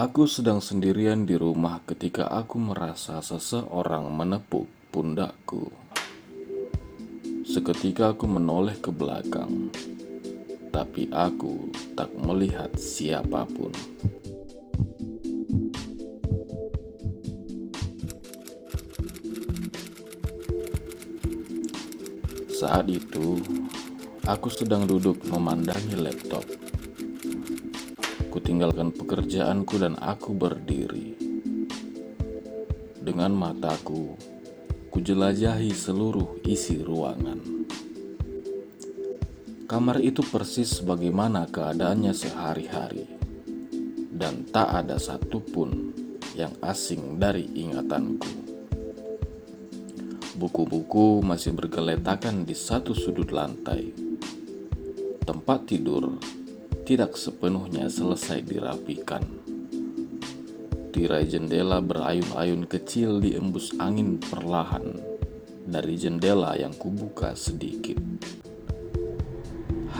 Aku sedang sendirian di rumah ketika aku merasa seseorang menepuk pundakku. Seketika aku menoleh ke belakang, tapi aku tak melihat siapa pun. Saat itu, aku sedang duduk memandangi laptop. Kutinggalkan pekerjaanku dan aku berdiri. Dengan mataku, kujelajahi seluruh isi ruangan. Kamar itu persis bagaimana keadaannya sehari-hari, dan tak ada satupun yang asing dari ingatanku. Buku-buku masih bergeletakan di satu sudut lantai. Tempat tidur tidak sepenuhnya selesai dirapikan. Tirai jendela berayun-ayun kecil diembus angin perlahan dari jendela yang kubuka sedikit.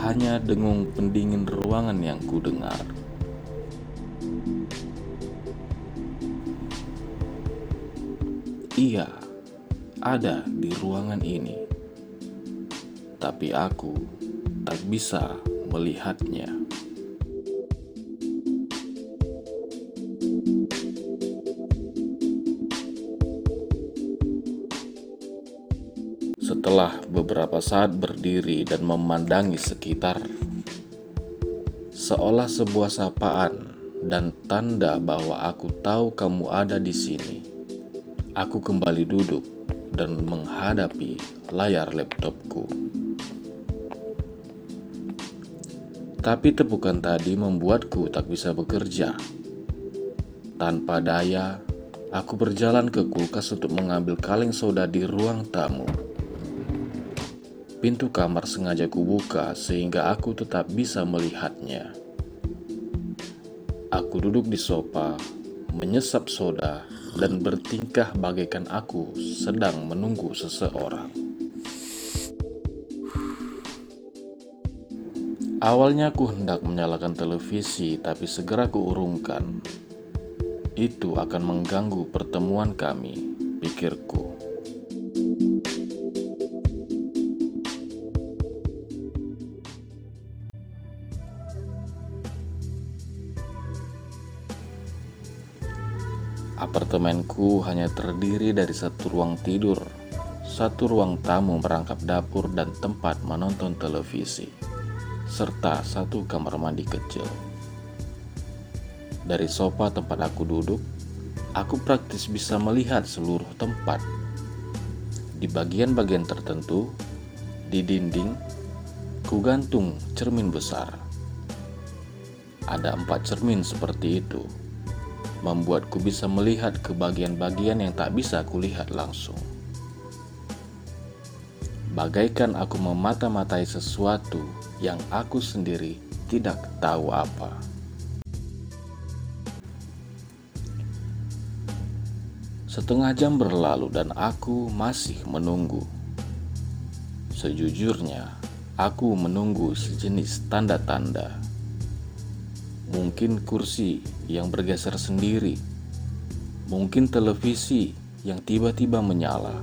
Hanya dengung pendingin ruangan yang kudengar. Iya, ada di ruangan ini, tapi aku tak bisa melihatnya. Setelah beberapa saat berdiri dan memandangi sekitar, seolah sebuah sapaan dan tanda bahwa aku tahu kamu ada di sini, aku kembali duduk dan menghadapi layar laptopku. Tapi tepukan tadi membuatku tak bisa bekerja. Tanpa daya, aku berjalan ke kulkas untuk mengambil kaleng soda di ruang tamu. Pintu kamar sengaja kubuka sehingga aku tetap bisa melihatnya. Aku duduk di sofa, menyesap soda, dan bertingkah bagaikan aku sedang menunggu seseorang. Awalnya aku hendak menyalakan televisi, tapi segera kuurungkan. Itu akan mengganggu pertemuan kami, pikirku. Apartemenku hanya terdiri dari satu ruang tidur, satu ruang tamu merangkap dapur dan tempat menonton televisi, serta satu kamar mandi kecil. Dari sofa tempat aku duduk, aku praktis bisa melihat seluruh tempat. Di bagian-bagian tertentu, di dinding, kugantung cermin besar. Ada empat cermin seperti itu membuatku bisa melihat ke bagian-bagian yang tak bisa kulihat langsung. Bagaikan aku memata-matai sesuatu yang aku sendiri tidak tahu apa. Setengah jam berlalu dan aku masih menunggu. Sejujurnya, aku menunggu sejenis tanda-tanda mungkin kursi yang bergeser sendiri, mungkin televisi yang tiba-tiba menyala,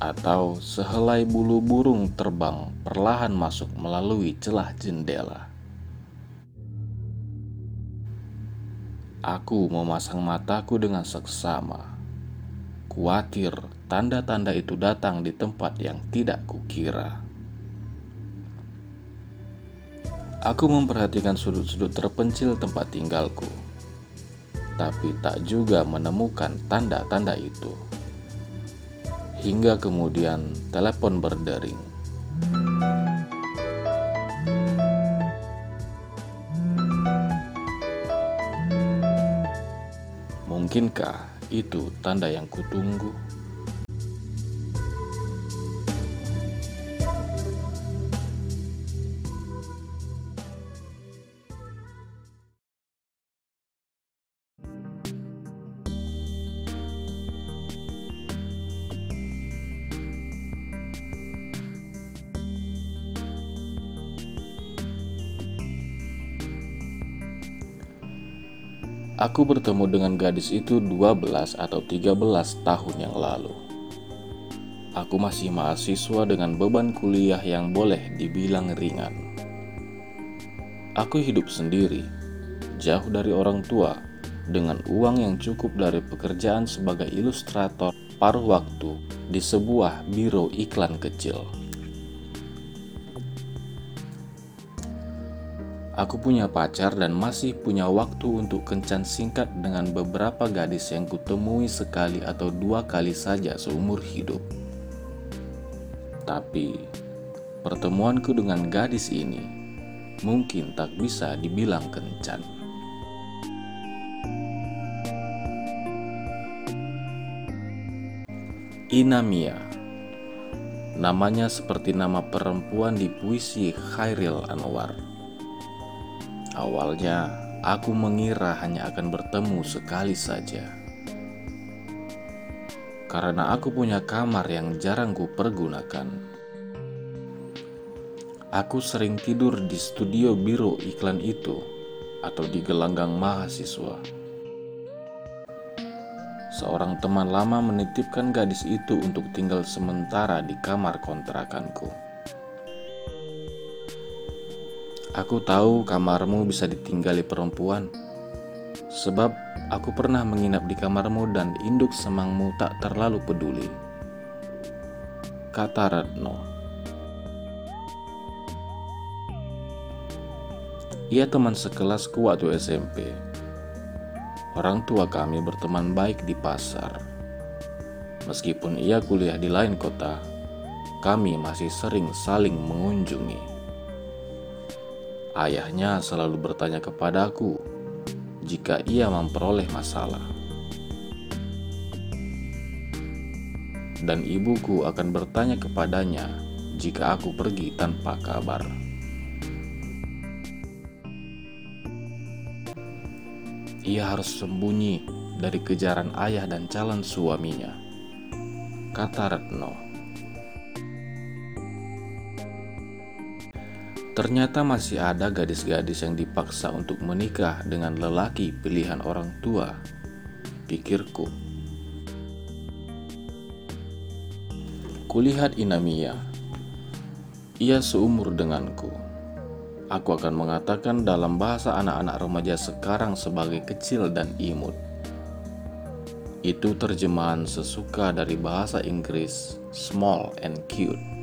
atau sehelai bulu burung terbang perlahan masuk melalui celah jendela. Aku memasang mataku dengan seksama, khawatir tanda-tanda itu datang di tempat yang tidak kukira. Aku memperhatikan sudut-sudut terpencil tempat tinggalku, tapi tak juga menemukan tanda-tanda itu. Hingga kemudian telepon berdering. Mungkinkah itu tanda yang kutunggu? Aku bertemu dengan gadis itu 12 atau 13 tahun yang lalu. Aku masih mahasiswa dengan beban kuliah yang boleh dibilang ringan. Aku hidup sendiri, jauh dari orang tua, dengan uang yang cukup dari pekerjaan sebagai ilustrator paruh waktu di sebuah biro iklan kecil. Aku punya pacar dan masih punya waktu untuk kencan singkat dengan beberapa gadis yang kutemui sekali atau dua kali saja seumur hidup. Tapi, pertemuanku dengan gadis ini mungkin tak bisa dibilang kencan. Inamia Namanya seperti nama perempuan di puisi Khairil Anwar Awalnya, aku mengira hanya akan bertemu sekali saja. Karena aku punya kamar yang jarang ku pergunakan. Aku sering tidur di studio biro iklan itu atau di gelanggang mahasiswa. Seorang teman lama menitipkan gadis itu untuk tinggal sementara di kamar kontrakanku. Aku tahu kamarmu bisa ditinggali perempuan, sebab aku pernah menginap di kamarmu dan induk semangmu tak terlalu peduli. Kata Retno. Ia teman sekelasku waktu SMP. Orang tua kami berteman baik di pasar. Meskipun ia kuliah di lain kota, kami masih sering saling mengunjungi. Ayahnya selalu bertanya kepadaku jika ia memperoleh masalah. Dan ibuku akan bertanya kepadanya jika aku pergi tanpa kabar. Ia harus sembunyi dari kejaran ayah dan calon suaminya, kata Retno. Ternyata masih ada gadis-gadis yang dipaksa untuk menikah dengan lelaki pilihan orang tua, pikirku. Kulihat Inamia. Ia seumur denganku. Aku akan mengatakan dalam bahasa anak-anak remaja sekarang sebagai kecil dan imut. Itu terjemahan sesuka dari bahasa Inggris small and cute.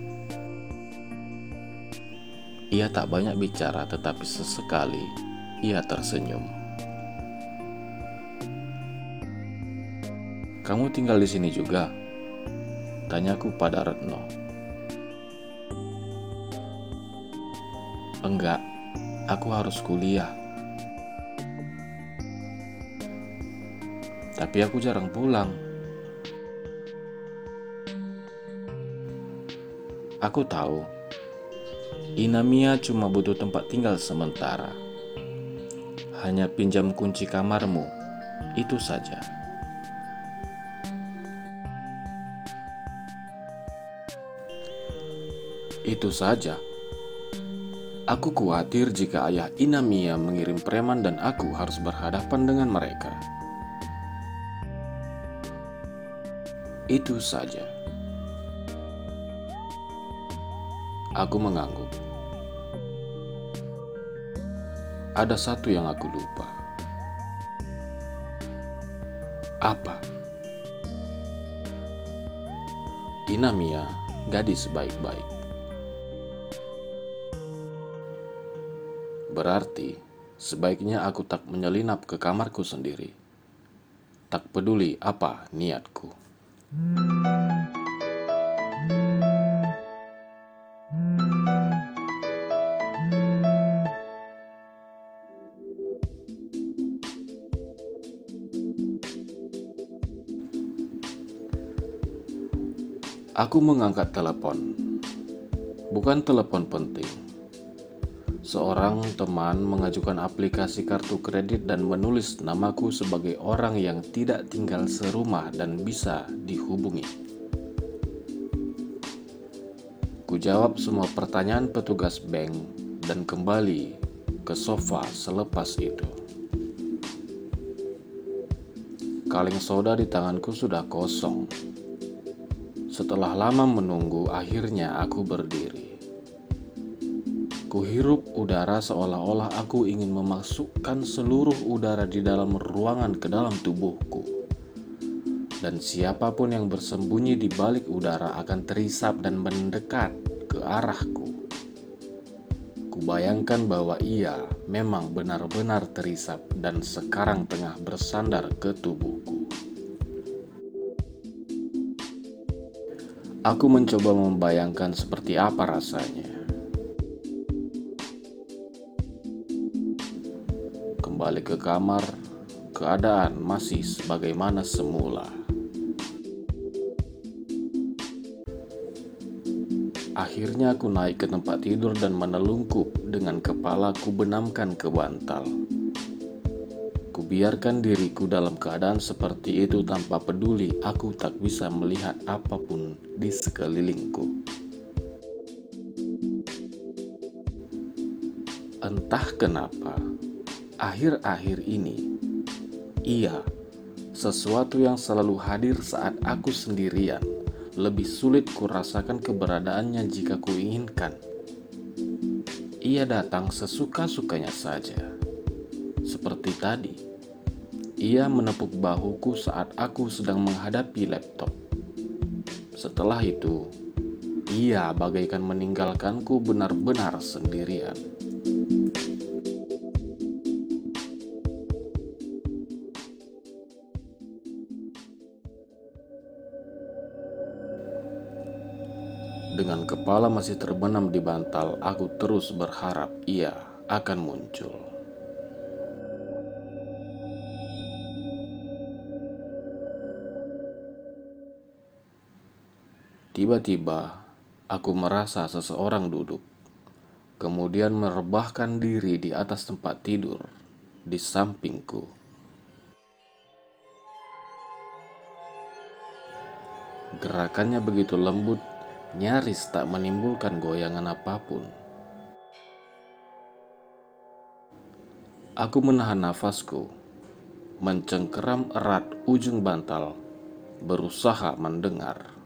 Ia tak banyak bicara, tetapi sesekali ia tersenyum. "Kamu tinggal di sini juga?" tanyaku pada Retno. "Enggak, aku harus kuliah." Tapi aku jarang pulang. Aku tahu Inamia cuma butuh tempat tinggal sementara. Hanya pinjam kunci kamarmu, itu saja. Itu saja. Aku khawatir jika ayah Inamia mengirim preman dan aku harus berhadapan dengan mereka. Itu saja. Aku mengangguk. ada satu yang aku lupa. Apa? Inamia, gadis baik-baik. Berarti, sebaiknya aku tak menyelinap ke kamarku sendiri. Tak peduli apa niatku. Hmm. Aku mengangkat telepon. Bukan telepon penting. Seorang teman mengajukan aplikasi kartu kredit dan menulis namaku sebagai orang yang tidak tinggal serumah dan bisa dihubungi. Kujawab semua pertanyaan petugas bank dan kembali ke sofa selepas itu. kaleng soda di tanganku sudah kosong. Setelah lama menunggu, akhirnya aku berdiri. Kuhirup udara seolah-olah aku ingin memasukkan seluruh udara di dalam ruangan ke dalam tubuhku. Dan siapa pun yang bersembunyi di balik udara akan terisap dan mendekat ke arahku. Kubayangkan bahwa ia memang benar-benar terisap dan sekarang tengah bersandar ke tubuhku. Aku mencoba membayangkan seperti apa rasanya. Kembali ke kamar, keadaan masih sebagaimana semula. Akhirnya aku naik ke tempat tidur dan menelungkup dengan kepala ku benamkan ke bantal. Kubiarkan diriku dalam keadaan seperti itu tanpa peduli aku tak bisa melihat apa pun di sekelilingku. Entah kenapa, akhir-akhir ini, ia sesuatu yang selalu hadir saat aku sendirian lebih sulit kurasakan keberadaannya jika kuinginkan. Ia datang sesuka-sukanya saja. Seperti tadi, ia menepuk bahuku saat aku sedang menghadapi laptop. Setelah itu, ia bagaikan meninggalkanku benar-benar sendirian. Dengan kepala masih terbenam di bantal, aku terus berharap ia akan muncul. Tiba-tiba, aku merasa seseorang duduk, kemudian merebahkan diri di atas tempat tidur di sampingku. Gerakannya begitu lembut nyaris tak menimbulkan goyangan apa pun. Aku menahan nafasku, mencengkeram erat ujung bantal, berusaha mendengar.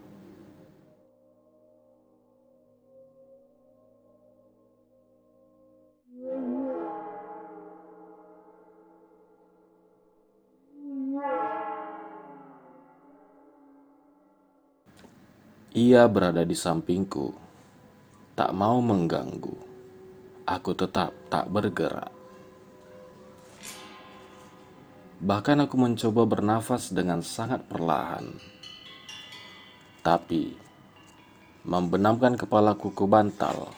Ia berada di sampingku, tak mau mengganggu. Aku tetap tak bergerak. Bahkan aku mencoba bernafas dengan sangat perlahan. Tapi, membenamkan kepalaku ke bantal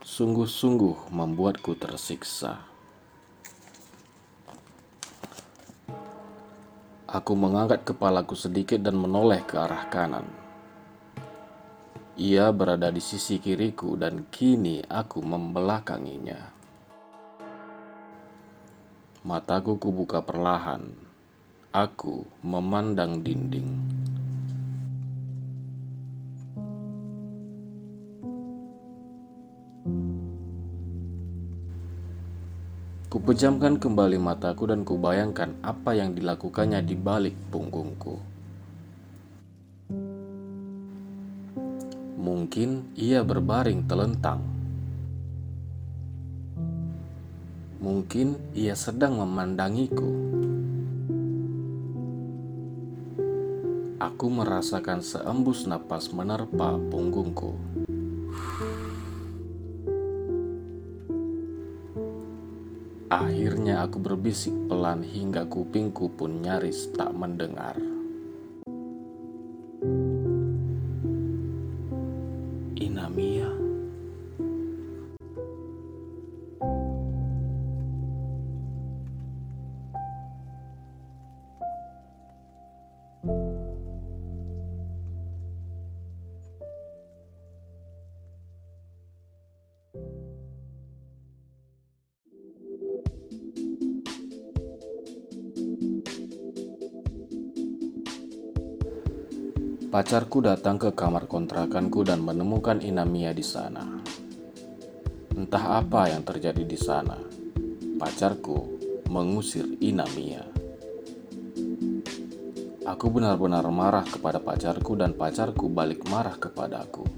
sungguh-sungguh membuatku tersiksa. Aku mengangkat kepalaku sedikit dan menoleh ke arah kanan. Ia berada di sisi kiriku dan kini aku membelakanginya. Mataku kubuka perlahan. Aku memandang dinding. Kupejamkan kembali mataku dan kubayangkan apa yang dilakukannya di balik punggungku. Mungkin ia berbaring telentang. Mungkin ia sedang memandangiku. Aku merasakan seembus napas menerpa punggungku. Akhirnya aku berbisik pelan hingga kupingku pun nyaris tak mendengar. Pacarku datang ke kamar kontrakanku dan menemukan Inamia di sana. Entah apa yang terjadi di sana. Pacarku mengusir Inamia. Aku benar-benar marah kepada pacarku dan pacarku balik marah kepadaku.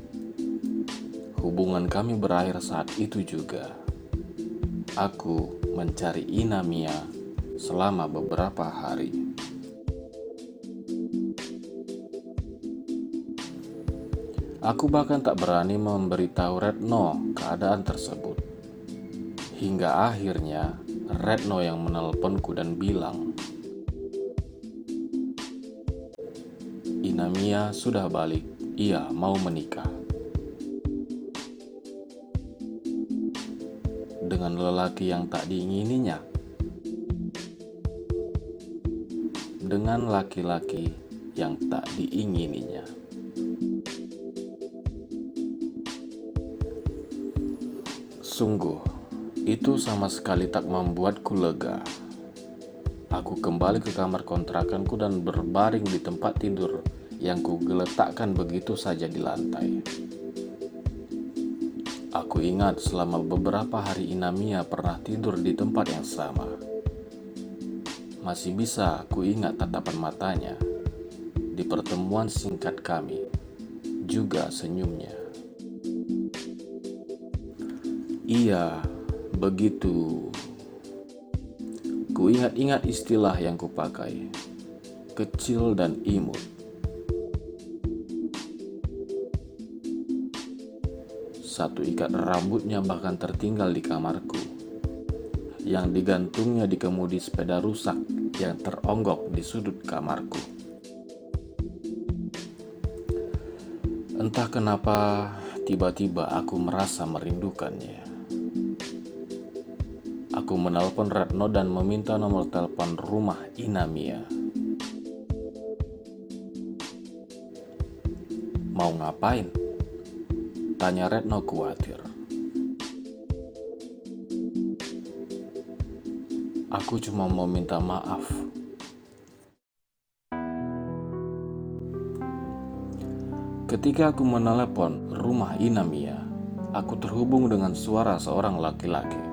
Hubungan kami berakhir saat itu juga. Aku mencari Inamia selama beberapa hari. Aku bahkan tak berani memberitahu Retno keadaan tersebut. Hingga akhirnya Retno yang menelponku dan bilang, Inamia sudah balik, ia mau menikah. Dengan lelaki yang tak diingininya. Dengan laki-laki yang tak diingininya. Sungguh, itu sama sekali tak membuatku lega. Aku kembali ke kamar kontrakanku dan berbaring di tempat tidur yang kugeletakkan begitu saja di lantai. Aku ingat selama beberapa hari Inamia pernah tidur di tempat yang sama. Masih bisa aku ingat tatapan matanya di pertemuan singkat kami, juga senyumnya. Iya, begitu. Ku ingat-ingat istilah yang kupakai, kecil dan imut. Satu ikat rambutnya bahkan tertinggal di kamarku, yang digantungnya di kemudi sepeda rusak yang teronggok di sudut kamarku. Entah kenapa tiba-tiba aku merasa merindukannya. Aku menelpon Retno dan meminta nomor telepon rumah Inamia. Mau ngapain? Tanya Retno khawatir. Aku cuma mau minta maaf. Ketika aku menelepon rumah Inamia, aku terhubung dengan suara seorang laki-laki.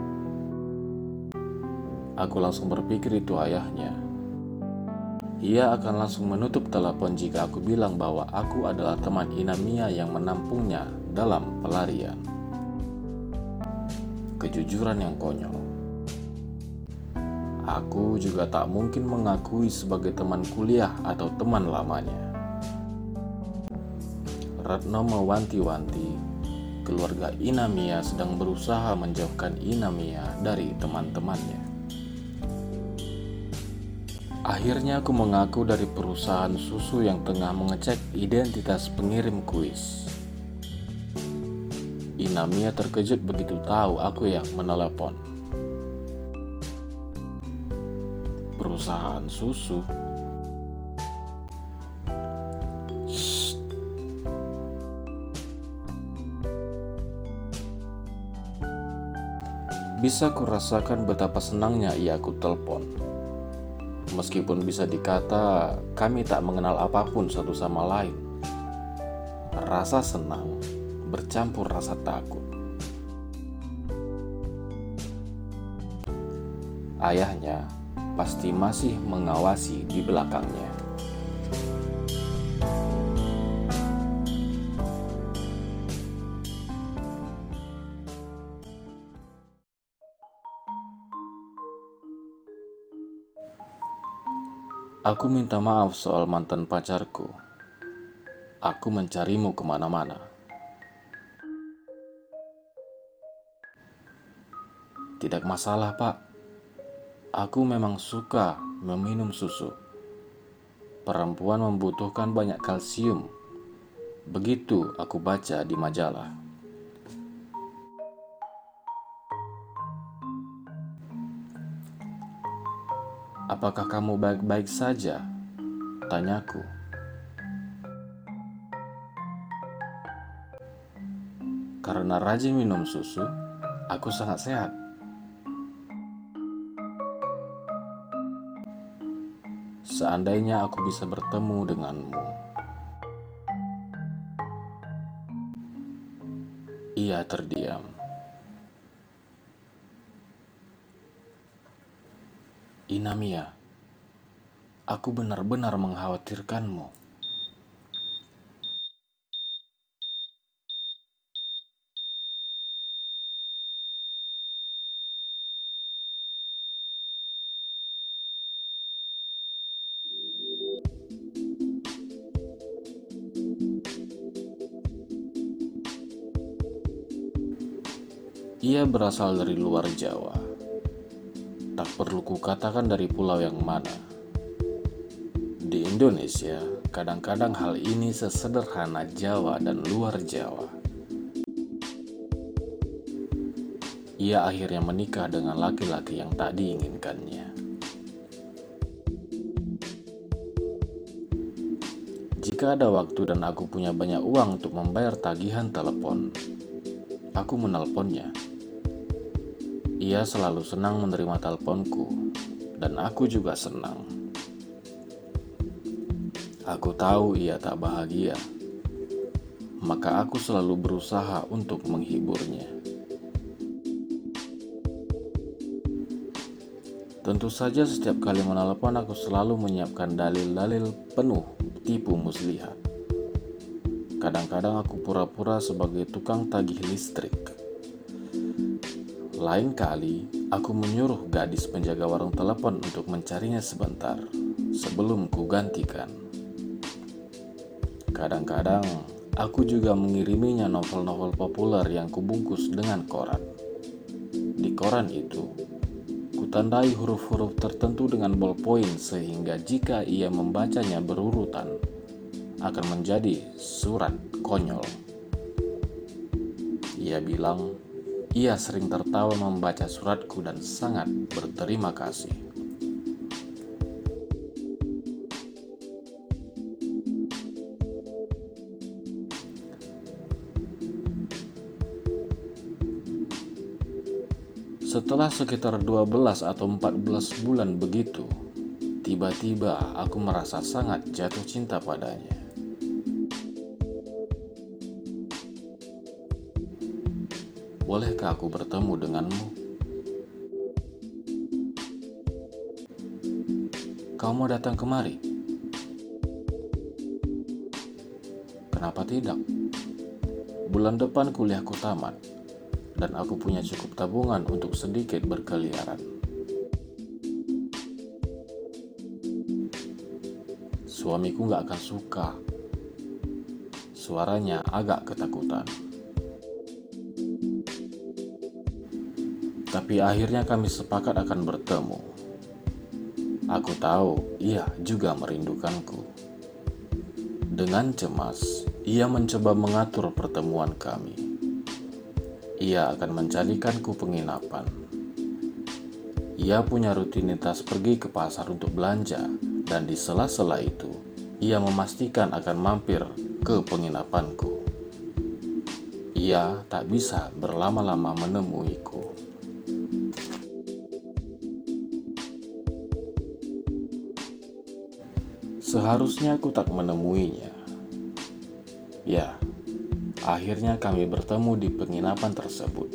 Aku langsung berpikir itu ayahnya. Ia akan langsung menutup telepon jika aku bilang bahwa aku adalah teman Inamia yang menampungnya dalam pelarian. Kejujuran yang konyol. Aku juga tak mungkin mengakui sebagai teman kuliah atau teman lamanya. Retno mewanti-wanti keluarga Inamia sedang berusaha menjauhkan Inamia dari teman-temannya. Akhirnya aku mengaku dari perusahaan susu yang tengah mengecek identitas pengirim kuis. Inamia terkejut begitu tahu aku yang menelepon. Perusahaan susu. Bisa kurasakan betapa senangnya ia aku telepon. Meskipun bisa dikata kami tak mengenal apa pun satu sama lain. Rasa senang bercampur rasa takut. Ayahnya pasti masih mengawasi di belakangnya. Aku minta maaf soal mantan pacarku. Aku mencarimu ke mana-mana. Tidak masalah, Pak. Aku memang suka meminum susu. Perempuan membutuhkan banyak kalsium. Begitu aku baca di majalah. Apakah kamu baik-baik saja? Tanyaku. Karena rajin minum susu, aku sangat sehat. Seandainya aku bisa bertemu denganmu, ia terdiam. Inamia, aku benar-benar mengkhawatirkanmu. Ia berasal dari luar Jawa. Tak perlu kukatakan dari pulau yang mana. Di Indonesia, kadang-kadang hal ini sesederhana Jawa dan luar Jawa. Ia akhirnya menikah dengan laki-laki yang tak diinginkannya. Jika ada waktu dan aku punya banyak uang untuk membayar tagihan telepon, aku menelponnya. Ia selalu senang menerima teleponku, dan aku juga senang. Aku tahu ia tak bahagia, maka aku selalu berusaha untuk menghiburnya. Tentu saja setiap kali menelpon aku selalu menyiapkan dalil-dalil penuh tipu muslihat. Kadang-kadang aku pura-pura sebagai tukang tagih listrik. Lain kali, aku menyuruh gadis penjaga warung telepon untuk mencarinya sebentar sebelum kugantikan. Kadang-kadang, aku juga mengiriminya novel-novel populer yang kubungkus dengan koran. Di koran itu, kutandai huruf-huruf tertentu dengan ballpoint sehingga jika ia membacanya berurutan, akan menjadi surat konyol. Ia bilang, ia sering tertawa membaca suratku dan sangat berterima kasih. Setelah sekitar 12 atau 14 bulan begitu, tiba-tiba aku merasa sangat jatuh cinta padanya. Bolehkah aku bertemu denganmu? Kau mau datang kemari? Kenapa tidak? Bulan depan kuliahku tamat, dan aku punya cukup tabungan untuk sedikit berkeliaran. Suamiku gak akan suka. Suaranya agak ketakutan. Tapi akhirnya kami sepakat akan bertemu. Aku tahu ia juga merindukanku. Dengan cemas, ia mencoba mengatur pertemuan kami. Ia akan mencarikanku penginapan. Ia punya rutinitas pergi ke pasar untuk belanja, dan di sela-sela itu, ia memastikan akan mampir ke penginapanku. Ia tak bisa berlama-lama menemuiku. Seharusnya aku tak menemuinya. Ya, akhirnya kami bertemu di penginapan tersebut.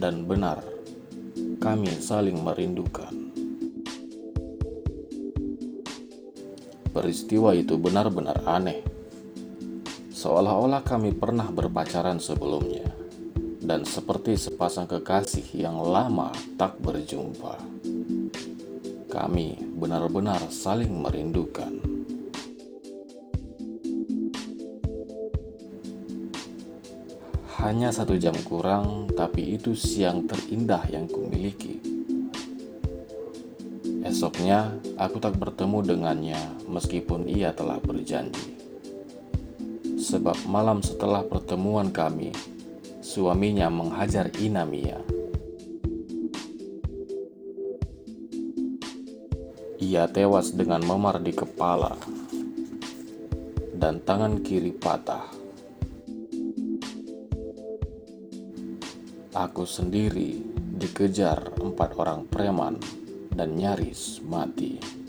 Dan benar, kami saling merindukan. Peristiwa itu benar-benar aneh. Seolah-olah kami pernah berpacaran sebelumnya. Dan seperti sepasang kekasih yang lama tak berjumpa. Kami benar-benar saling merindukan. Hanya satu jam kurang, tapi itu siang terindah yang kumiliki. Esoknya, aku tak bertemu dengannya meskipun ia telah berjanji. Sebab malam setelah pertemuan kami, suaminya menghajar Inamia Ia tewas dengan memar di kepala dan tangan kiri patah. Aku sendiri dikejar empat orang preman dan nyaris mati.